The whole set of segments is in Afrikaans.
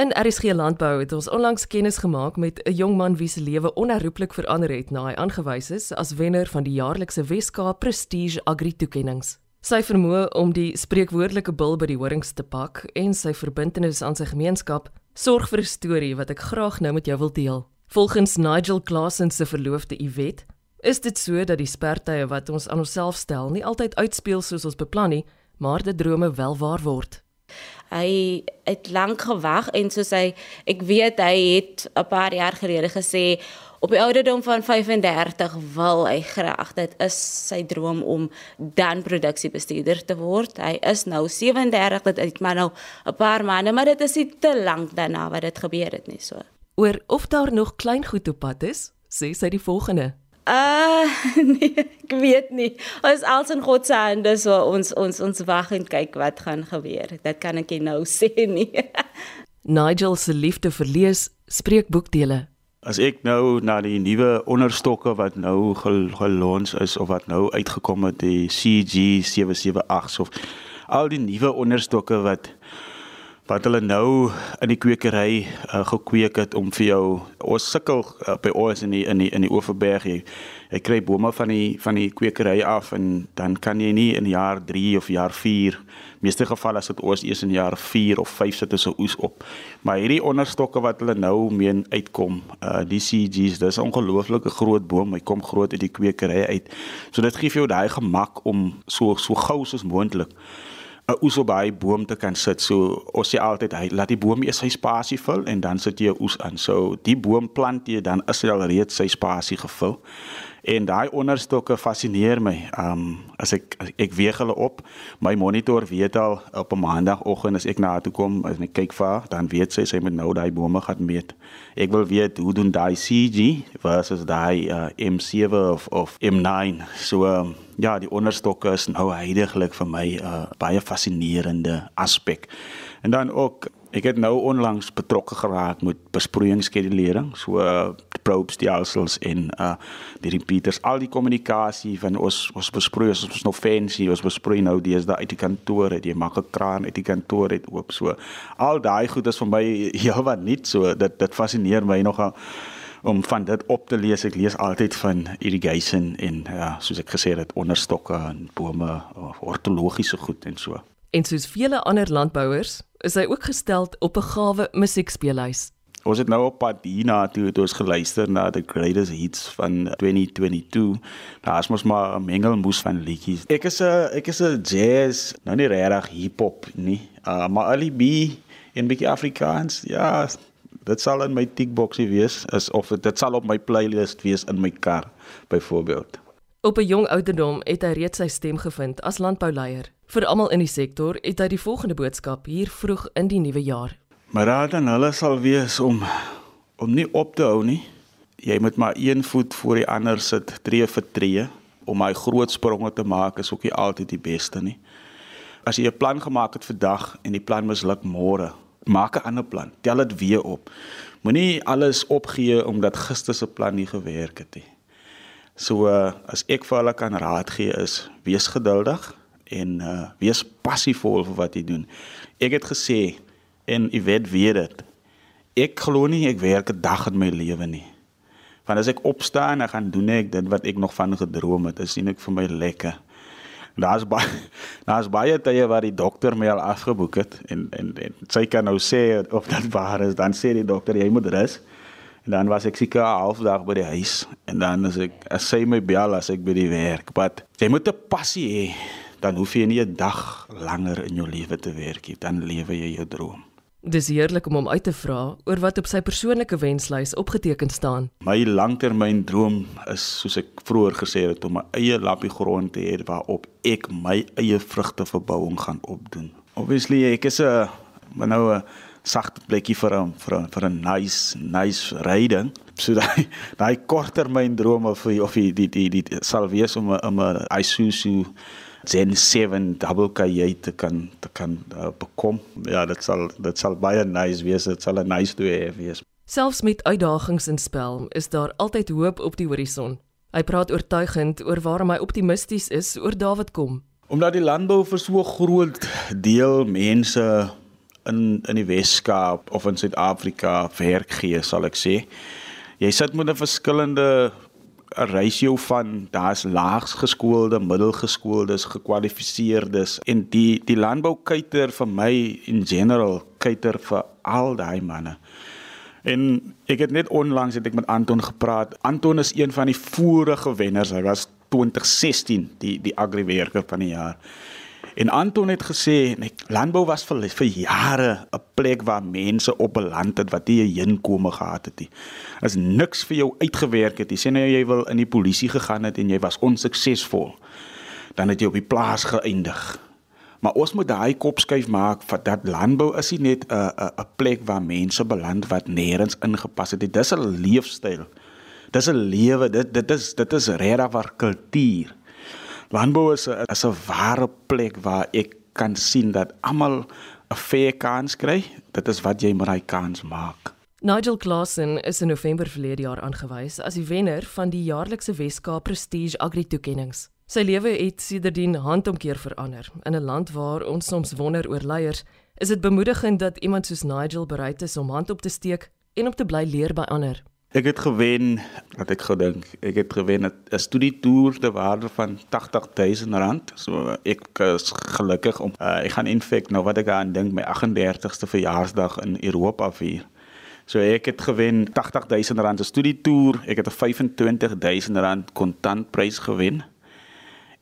In RSG Landbou het ons onlangs kennis gemaak met 'n jong man wie se lewe onherroepelik verander het na hy aangewys is as wenner van die jaarlikse Weskaap Prestige Agri toekenninge. Sy vermoë om die spreekwoordelike bil by die horings te pak en sy verbintenis aan sy gemeenskap sorg vir 'n storie wat ek graag nou met jou wil deel. Volgens Nigel Klassen se verloofde Iwet, is dit so dat die spertye wat ons aan onsself stel nie altyd uitspeel soos ons beplan nie, maar dit drome wel waar word. Hy het lank gewag en soos hy ek weet hy het 'n paar jaar gelede gesê op die ouderdom van 35 wil hy graag dit is sy droom om dan produksiebestuurder te word. Hy is nou 37, dit het maar nou 'n paar maande, maar dit is nie te lank daarna wat dit gebeur het nie so. Oor of daar nog klein goed op pad is, sê sy die volgende. Uh nee, ek weet nie. Ons als in God se hande so ons ons ons wag en kyk wat gaan gebeur. Dit kan ek nie nou sê nie. Nigel se liefde vir lees spreek boekdele. As ek nou na die nuwe onderstokke wat nou gel gelons is of wat nou uitgekom het die CG 778 of al die nuwe onderstokke wat wat hulle nou in die kwekery uh, gekweek het om vir jou ons sukkel uh, by ons in die in die in die Oeverberg jy, jy kry bome van die van die kwekery af en dan kan jy nie in jaar 3 of jaar 4 meeste geval as dit ons eers in jaar 4 of 5 sit as 'n oes op. Maar hierdie onderstokke wat hulle nou meen uitkom uh, die CG's dis 'n ongelooflike groot boom. Hy kom groot uit die kwekery uit. So dit gee vir jou daai gemak om so so gou soos moontlik 'n oes op daai boom te kan sit. So ons sê altyd hy laat die boom eers sy spasie vul en dan sit jy 'n oes aan. So die boom plant jy dan is hy al reeds sy spasie gevul. En daai onderstokke fascineer my. Um as ek as ek weeg hulle op, my monitor weet al op 'n maandagooggend as ek na haar toe kom en ek kyk vir haar, dan weet sy sy moet nou daai bome gaan meet. Ek wil weet hoe doen daai CG versus daai uh, M7 of of M9. So um, ja, die onderstokke is nou heidaglik vir my 'n uh, baie fascinerende aspek. En dan ook ek het nou onlangs betrokke geraak met besproeiingsskedulering, so uh, probe stelsels en uh die repeaters, al die kommunikasie van ons ons besproei ons is nog fancy, ons besproei nou deesdae uit die kantoor, jy maak 'n kraan uit die kantoor uit oop so. Al daai goed is vir my ja wat nie so dit dit fascineer my nogal om van dit op te lees. Ek lees altyd van irrigation en ja, soos ek gesê het, onderstokke en bome of ortologiese goed en so. En soos vele ander landbouers, is hy ook gestel op 'n gawe musiekspeelhuis. Ons het nou op pad hierna toe het ons geluister na the greatest hits van 2022. Daar's mos maar 'n mengelmoes van liedjies. Ek is 'n ek is 'n jazz, nou nie regtig hip-hop nie, uh, maar Ali B en bietjie Afrikaans. Ja, dit sal in my tickboxie wees is of dit sal op my playlist wees in my kar byvoorbeeld. Op 'n jong ouderdom het hy reeds sy stem gevind as landbouleier. Vir almal in die sektor het hy die volgende boodskap hier vroeg in die nuwe jaar. Maar raad aan hulle sal wees om om nie op te hou nie. Jy moet maar een voet voor die ander sit, tree vir tree om my groot spronge te maak is ook nie altyd die beste nie. As jy 'n plan gemaak het vir dag en die plan misluk môre, maak 'n ander plan. Tel dit weer op. Moenie alles opgee omdat gister se plan nie gewerk het nie. So uh, as ek vir hulle kan raad gee is wees geduldig en uh, wees passievol vir wat jy doen. Ek het gesê en jy weet weet dit. Ek glo nie ek werk 'n dag in my lewe nie. Want as ek opstaan en gaan doen ek dit wat ek nog van gedroom het, is sien ek vir my lekker. Daar's baie daar's baie tye waar die dokter my al afgeboek het en en, en sy kan nou sê of dit waar is, dan sê die dokter jy moet rus. En dan was ek seker 'n half dag by die huis en dan as ek as sy my bel as ek by die werk, but jy moet 'n passie hê. Dan hoef jy nie 'n dag langer in jou lewe te werk nie, dan lewe jy jou droom. Dis heerlik om hom uit te vra oor wat op sy persoonlike wenslys opgeteken staan. My langtermyndroom is soos ek vroeër gesê het om 'n eie lappie grond te hê waarop ek my eie vrugteverbouing gaan opdoen. Obviously ek is 'n nou 'n sagte plekkie vir 'n vir 'n vir 'n nice nice ryding. So daai daai korttermyndrome vir of die die die, die, die sal wees om 'n 'n Isuzu Zen 7 double kajuit te kan te kan uh, bekom. Ja, dit sal dit sal baie nice wees. Dit sal 'n nice toe hê wees. Selfs met uitdagings in spel, is daar altyd hoop op die horison. Hy praat oortuigend oor waarom hy optimisties is oor Dawid kom. Omdat die landbou vir so groot deel mense in in die Weskaap of in Suid-Afrika werk gee, sal ek sê. Jy sit met 'n verskillende 'n ratio van daar's laags geskoolde, middelgeskooldes, gekwalifiseerdes en die die landboukuiter vir my in general kuiter vir al daai manne. En ek het net onlangs het ek met Anton gepraat. Anton is een van die vorige wenners. Hy was 2016 die die agriwerker van die jaar. En Anton het gesê net landbou was vir vir jare 'n plek waar mense op beland het wat nie 'n inkome gehad het nie. As niks vir jou uitgewerk het, jy sê nou jy wil in die polisie gegaan het en jy was onsuksesvol, dan het jy op die plaas geëindig. Maar ons moet daai kop skuif maak vir dat landbou is nie net 'n 'n 'n plek waar mense beland wat nêrens ingepas het nie. Dis 'n leefstyl. Dis 'n lewe. Dit dit is dit is regtig 'n kultuur. Landbou is 'n is 'n ware plek waar ek kan sien dat almal 'n fair kans kry. Dit is wat jy met daai kans maak. Nigel Klassen is in November verlede jaar aangewys as die wenner van die jaarlikse Weskaap Prestige Agri Toekennings. Sy lewe het sedertdien handomkeer verander. In 'n land waar ons soms wonder oor leiers, is dit bemoedigend dat iemand soos Nigel bereid is om hand op te steek en om te bly leer by ander. Ek het gewen, wat ek gedink, ek het gewen 'n studietoer te waarde van R80000. So ek is gelukkig om uh, ek gaan in feite nou wat ek aan dink my 38ste verjaarsdag in Europa vier. So ek het gewen R80000 'n studietoer, ek het 'n R25000 kontantprys gewen.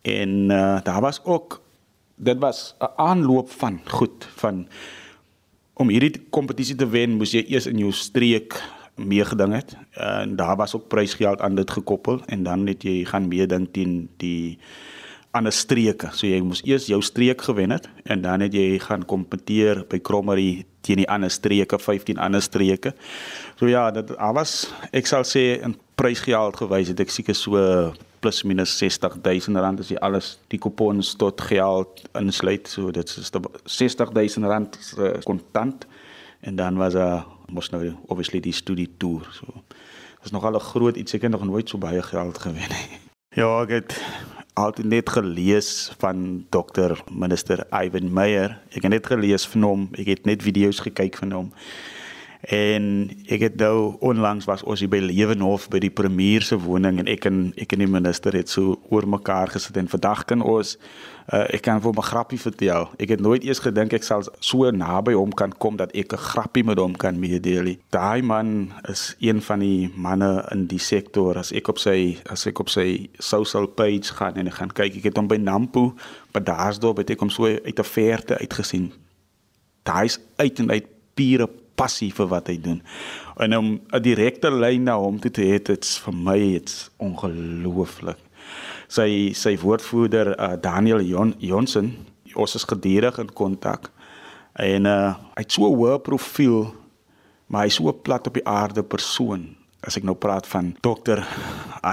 En uh, daar was ook dit was 'n aanloop van goed van om hierdie kompetisie te wen, moes jy eers in jou streek meegeding het en daar was ook prysgeld aan dit gekoppel en dan het jy gaan meeding teen die ander streke. So jy moes eers jou streek gewen het en dan het jy gaan kompeteer by Krommerie teen die ander streke, 15 ander streke. So ja, dit was ek sal sê 'n prysgeld gewys het ek seker so plus minus 60000 rand as jy alles die kupons tot geld insluit. So dit is 60000 rand kontant en dan was 'n mos nou obviously die studie toer so is nogal 'n groot iets ek het nog nooit so baie geld gewen nie. Ja ek het altyd net gelees van dokter minister Ivan Meyer. Ek het net gelees van hom ek het net video's gekyk van hom En ek het nou onlangs was ons by Lewenhof by die premier se woning en ek en ek en die minister het so oor mekaar gesit en vandag kan ons uh, ek kan vir 'n grappie vertel. Ek het nooit eers gedink ek sal so naby hom kan kom dat ek 'n grappie met hom kan meedeel. Daai man is een van die manne in die sektor as ek op sy as ek op sy social page gaan en ek gaan kyk ek het hom by Nampo by Daarsdorp het ek hom so uit 'n verte uitgesien. Daai's uit en uit pure passie vir wat hy doen. En om 'n direkte lyn na hom toe te hê, dit's vir my dit's ongelooflik. Sy sy woordvoerder uh, Daniel Jon, Johnson, ons is gedurig in kontak. En uh, hy het so 'n hoë profiel, maar hy's so plat op die aarde persoon as ek nou praat van dokter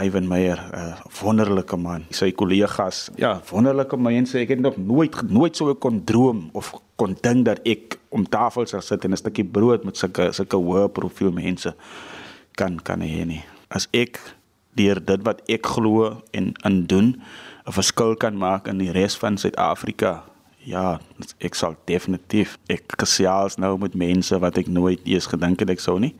Ivan Meyer, 'n uh, wonderlike man. Sy kollegas, ja, wonderlike mense. Ek het nog nooit nooit so kon droom of kon dink dat ek om tafel sal sit en 'n stukkie brood met sulke sulke hoë profiel mense kan kan hê nie. As ek deur dit wat ek glo en in doen 'n verskil kan maak in die res van Suid-Afrika. Ja, ek sal definitief ek gesels nou met mense wat ek nooit eers gedink het ek sou nie.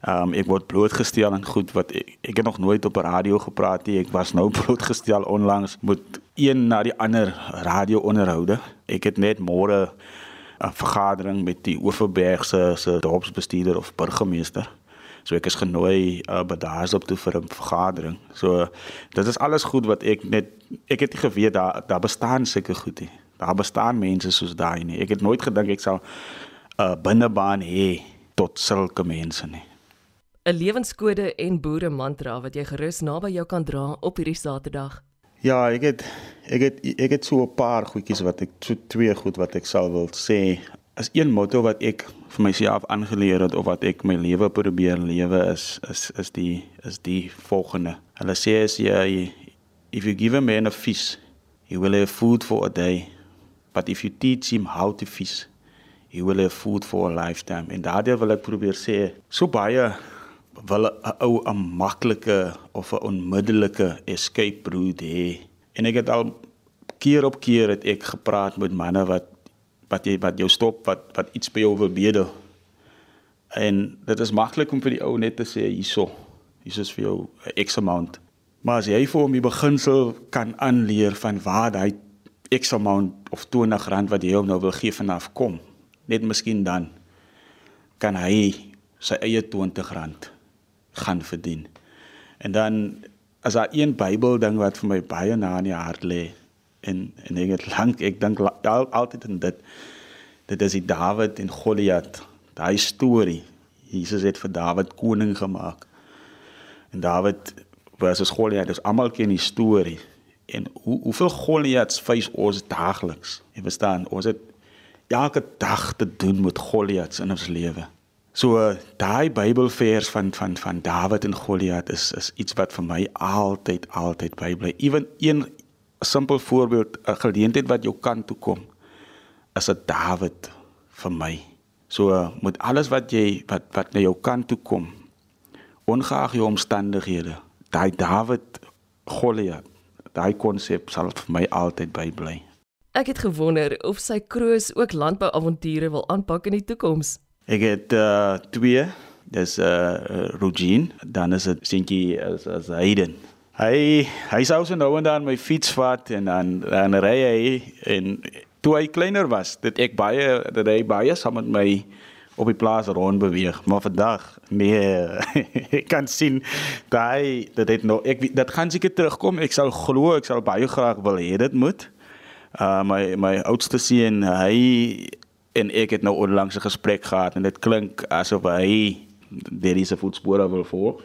Ehm um, ek word blootgestel aan goed wat ek, ek het nog nooit op radio gepraat nie. Ek was nou blootgestel onlangs met een na die ander radio onderhoude. Ek het net môre 'n vergadering met die Oeverbergse se dorpsbestuurder of burgemeester. So ek is genooi uh, by daarsop toe vir 'n vergadering. So dit is alles goed wat ek net ek het nie geweet daar daar bestaan sulke goed nie. Daar bestaan mense soos daai nie. Ek het nooit gedink ek sal 'n uh, binnebaan hê tot sulke mense nie. 'n lewenskode en boere mantra wat jy gerus naby jou kan dra op hierdie Saterdag? Ja, ek het ek het ek het so 'n paar goedjies wat ek so twee goed wat ek sal wil sê. As een motto wat ek vir myself aangeleer het of wat ek my lewe probeer lewe is is is die is die volgende. Hulle sê as jy if you give a man a fish, he will have food for a day. But if you teach him how to fish, he will have food for a lifetime. En daardeur wil ek probeer sê so baie wil 'n ou 'n maklike of 'n onmiddellike escape route hê. En ek het al keer op keer het ek gepraat met manne wat wat jy wat jou stop wat wat iets by jou wil bedel. En dit is maklik om vir die ou net te sê hierso. Hier is vir jou X amount. Maar as jy vir hom die beginsel kan aanleer van waar hy X amount of 20 rand wat jy hom nou wil gee vanaf kom, net miskien dan kan hy sy eie 20 rand gaan verdien. En dan as daar een Bybel ding wat vir my baie na in die hart lê en en ek het lank ek dink al, altyd in dit dit is die Dawid en Goliat daai storie Jesus het vir Dawid koning gemaak. En Dawid versus Goliat dis almal ken die storie en hoe hoeveel Goliats face ons daagliks? Jy verstaan ons het elke dag te doen met Goliats in ons lewe So daai Bybelvers van van van Dawid en Goliat is is iets wat vir my altyd altyd bybly. Ewen een simpel voorbeeld, 'n geleentheid wat jou kant toe kom, is 'n Dawid vir my. So met alles wat jy wat wat na jou kant toe kom, ongeag jou omstandighede, daai Dawid Goliat, daai konsep sal vir my altyd bybly. Ek het gewonder of sy kroos ook landbouavonture wil aanpak in die toekoms. Ek het uh twee. Dis uh Rogin, dan is dit seentjie as as Hayden. Hy hy sou se nou en dan my fiets vat en dan dan ry hy en toe hy kleiner was, dit ek baie dat hy baie saam met my op die plaas rond beweeg, maar vandag nee, ek kan sien daai dat dit nou ek dit gaan seker terugkom. Ek sal glo ek sal baie graag wil hê dit moet. Uh my my oudste seun, hy en ek het nou onlangs 'n gesprek gehad en dit klink asof hy daar is 'n voetspore wil volg.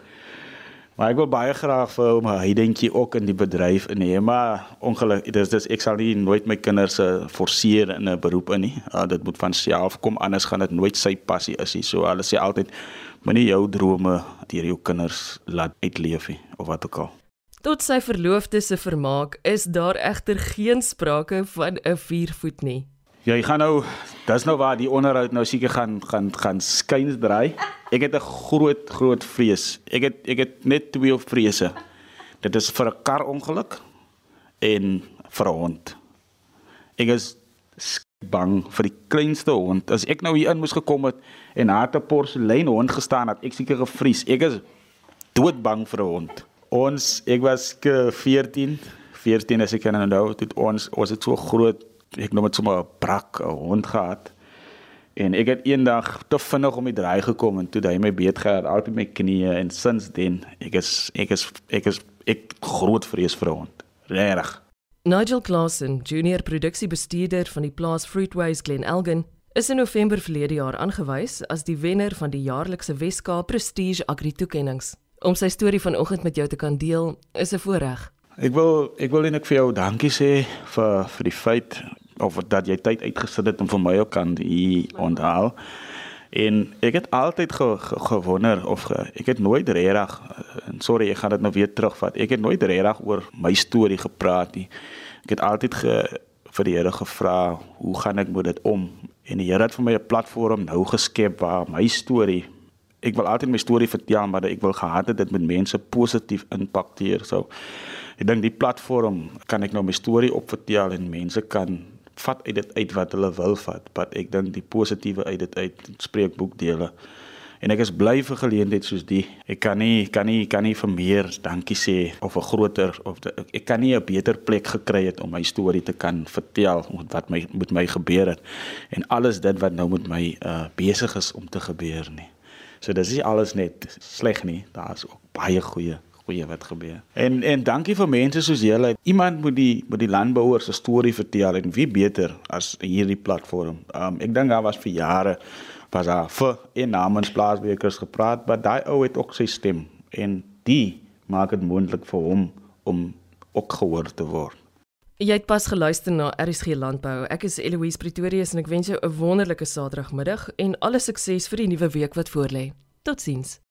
Maar ek wil baie graag vir hom hy dink jy ook in die bedryf in hê maar ongelukkig dis dis ek sal nie nooit my kinders se uh, forceer in 'n beroep in nie. Uh, dit moet van self kom anders gaan dit nooit sy passie is nie. So hulle sê altyd moenie jou drome deur jou kinders laat uitleef nie of wat ook al. Tot sy verloofde se vermaak is daar egter geen sprake van 'n viervoet nie. Ja, jy gaan nou, dis nou waar die onderhoud nou seker gaan gaan gaan skuins draai. Ek het 'n groot groot vrees. Ek het ek het net twee vrese. Dit is vir 'n karongeluk en vir 'n hond. Ek is bang vir die kleinste hond. As ek nou hier in moes gekom het en daar 'n porselein hond gestaan het, ek seker gevries. Ek is doodbang vir 'n hond. Ons ek was 14, 14 as ek kan onthou, dit ons ons het so groot ek noem dit sommer 'n brak 'n hond gehad. En ek het eendag te vinnig om die draai gekom en toe hy my beet gehad al op my knieë en sinsdien ek is ek is ek is ek groot vrees vir 'n hond. Regtig. Nigel Clausen, junior produksiebestuurder van die plaas Fruitways Glen Elgin, is in November verlede jaar aangewys as die wenner van die jaarlikse Weskaap Prestige Agri Toekennings. Om sy storie vanoggend met jou te kan deel, is 'n voorreg. Ek wil ek wil net vir jou dankie sê vir vir die feit of dat jy tyd uitgesit het om vir my ook kan hier onthaal. En ek het altyd ge, ge, gewonder of ge, ek het nooit regtig en sorry ek gaan dit nou weer terugvat. Ek het nooit regtig oor my storie gepraat nie. Ek het altyd ge, vir die Here gevra, hoe gaan ek met dit om? En die Here het vir my 'n platform nou geskep waar my storie ek wil altyd my storie vertel, maar ek wil gehad het dit met mense positief impakteer. So ek dink die platform kan ek nou my storie opvertel en mense kan vat uit dit uit wat hulle wil vat, wat ek dink die positiewe uit dit uit spreekboek dele. En ek is bly vir geleenthede soos die. Ek kan nie kan nie kan nie vir meer dankie sê of 'n groter of de, ek kan nie 'n beter plek gekry het om my storie te kan vertel wat my met my gebeur het en alles dit wat nou met my uh besig is om te gebeur nie. So dis nie alles net sleg nie, daar's ook baie goeie goeie wat gebeur. En en dankie vir mense soos julle. Iemand moet die moet die landbouers se storie vertel en wie beter as hierdie platform. Um ek dink daar was vir jare was daar vir in namens plaaswerkers gepraat, maar daai ou het ook sy stem en die maak dit moontlik vir hom om ook gehoor te word. Jy het pas geluister na RSG Landbou. Ek is Eloise Pretorius en ek wens jou 'n wonderlike Saterdagmiddag en alle sukses vir die nuwe week wat voorlê. Totsiens.